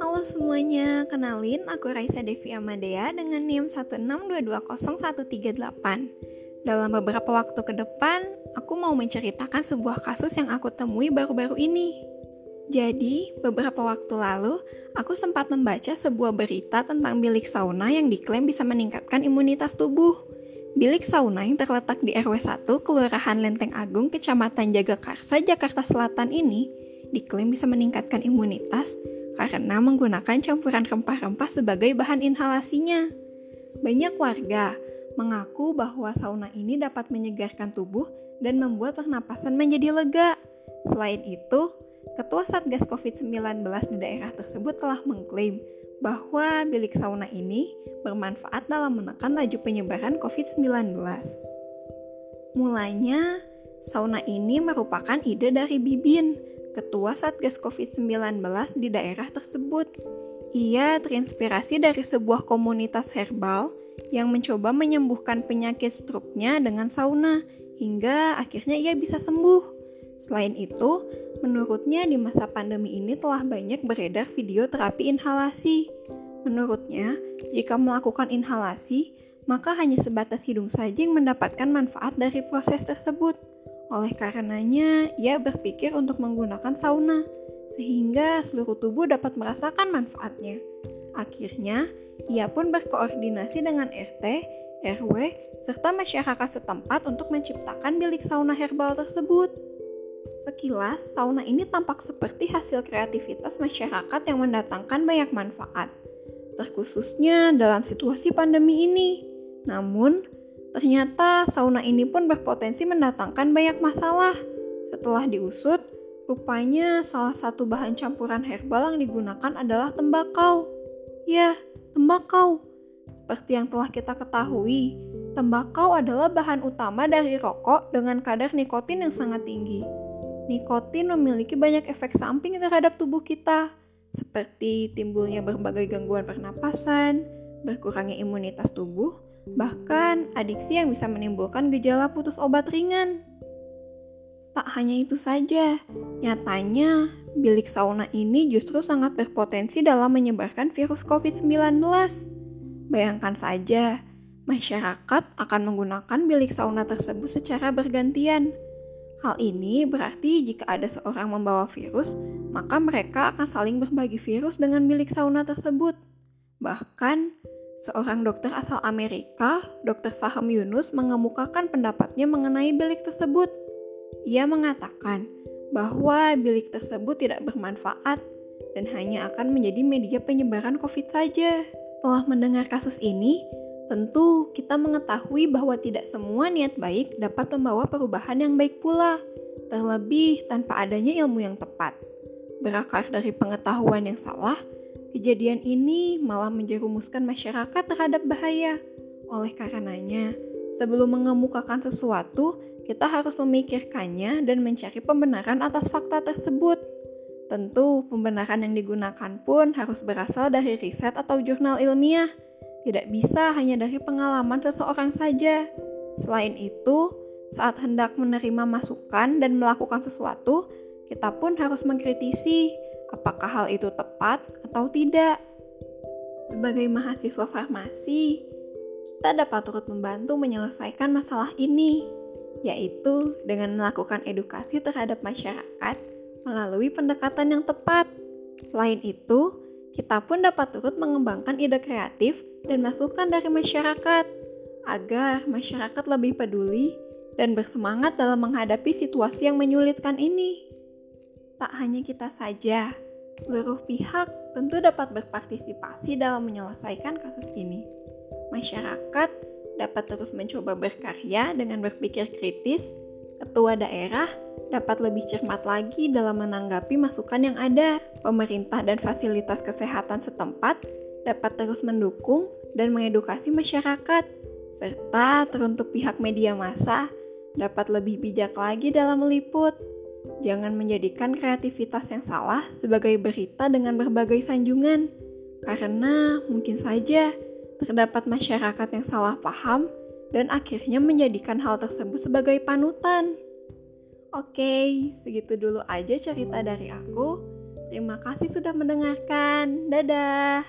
Halo semuanya, kenalin aku Raisa Devi Amadea dengan NIM 162201338. Dalam beberapa waktu ke depan, aku mau menceritakan sebuah kasus yang aku temui baru-baru ini. Jadi, beberapa waktu lalu, aku sempat membaca sebuah berita tentang bilik sauna yang diklaim bisa meningkatkan imunitas tubuh. Bilik sauna yang terletak di RW 1 Kelurahan Lenteng Agung, Kecamatan Jagakarsa, Jakarta Selatan ini diklaim bisa meningkatkan imunitas karena menggunakan campuran rempah-rempah sebagai bahan inhalasinya. Banyak warga mengaku bahwa sauna ini dapat menyegarkan tubuh dan membuat pernapasan menjadi lega. Selain itu, Ketua Satgas COVID-19 di daerah tersebut telah mengklaim bahwa bilik sauna ini bermanfaat dalam menekan laju penyebaran COVID-19. Mulanya, sauna ini merupakan ide dari Bibin, Ketua Satgas COVID-19 di daerah tersebut. Ia terinspirasi dari sebuah komunitas herbal yang mencoba menyembuhkan penyakit struknya dengan sauna, hingga akhirnya ia bisa sembuh. Selain itu, Menurutnya di masa pandemi ini telah banyak beredar video terapi inhalasi. Menurutnya, jika melakukan inhalasi, maka hanya sebatas hidung saja yang mendapatkan manfaat dari proses tersebut. Oleh karenanya, ia berpikir untuk menggunakan sauna, sehingga seluruh tubuh dapat merasakan manfaatnya. Akhirnya, ia pun berkoordinasi dengan RT, RW, serta masyarakat setempat untuk menciptakan bilik sauna herbal tersebut. Sekilas, sauna ini tampak seperti hasil kreativitas masyarakat yang mendatangkan banyak manfaat, terkhususnya dalam situasi pandemi ini. Namun, ternyata sauna ini pun berpotensi mendatangkan banyak masalah. Setelah diusut, rupanya salah satu bahan campuran herbal yang digunakan adalah tembakau. Ya, tembakau. Seperti yang telah kita ketahui, tembakau adalah bahan utama dari rokok dengan kadar nikotin yang sangat tinggi nikotin memiliki banyak efek samping terhadap tubuh kita, seperti timbulnya berbagai gangguan pernapasan, berkurangnya imunitas tubuh, bahkan adiksi yang bisa menimbulkan gejala putus obat ringan. Tak hanya itu saja, nyatanya bilik sauna ini justru sangat berpotensi dalam menyebarkan virus COVID-19. Bayangkan saja, masyarakat akan menggunakan bilik sauna tersebut secara bergantian Hal ini berarti jika ada seorang membawa virus, maka mereka akan saling berbagi virus dengan milik sauna tersebut. Bahkan, seorang dokter asal Amerika, Dr. Faham Yunus, mengemukakan pendapatnya mengenai bilik tersebut. Ia mengatakan bahwa bilik tersebut tidak bermanfaat dan hanya akan menjadi media penyebaran COVID saja. Setelah mendengar kasus ini, Tentu, kita mengetahui bahwa tidak semua niat baik dapat membawa perubahan yang baik pula, terlebih tanpa adanya ilmu yang tepat. Berakar dari pengetahuan yang salah, kejadian ini malah menjerumuskan masyarakat terhadap bahaya. Oleh karenanya, sebelum mengemukakan sesuatu, kita harus memikirkannya dan mencari pembenaran atas fakta tersebut. Tentu, pembenaran yang digunakan pun harus berasal dari riset atau jurnal ilmiah tidak bisa hanya dari pengalaman seseorang saja. Selain itu, saat hendak menerima masukan dan melakukan sesuatu, kita pun harus mengkritisi apakah hal itu tepat atau tidak. Sebagai mahasiswa farmasi, kita dapat turut membantu menyelesaikan masalah ini, yaitu dengan melakukan edukasi terhadap masyarakat melalui pendekatan yang tepat. Selain itu, kita pun dapat turut mengembangkan ide kreatif dan masukan dari masyarakat agar masyarakat lebih peduli dan bersemangat dalam menghadapi situasi yang menyulitkan ini. Tak hanya kita saja, seluruh pihak tentu dapat berpartisipasi dalam menyelesaikan kasus ini. Masyarakat dapat terus mencoba berkarya dengan berpikir kritis, ketua daerah dapat lebih cermat lagi dalam menanggapi masukan yang ada. Pemerintah dan fasilitas kesehatan setempat dapat terus mendukung dan mengedukasi masyarakat, serta teruntuk pihak media massa dapat lebih bijak lagi dalam meliput. Jangan menjadikan kreativitas yang salah sebagai berita dengan berbagai sanjungan, karena mungkin saja terdapat masyarakat yang salah paham dan akhirnya menjadikan hal tersebut sebagai panutan. Oke, segitu dulu aja cerita dari aku. Terima kasih sudah mendengarkan. Dadah.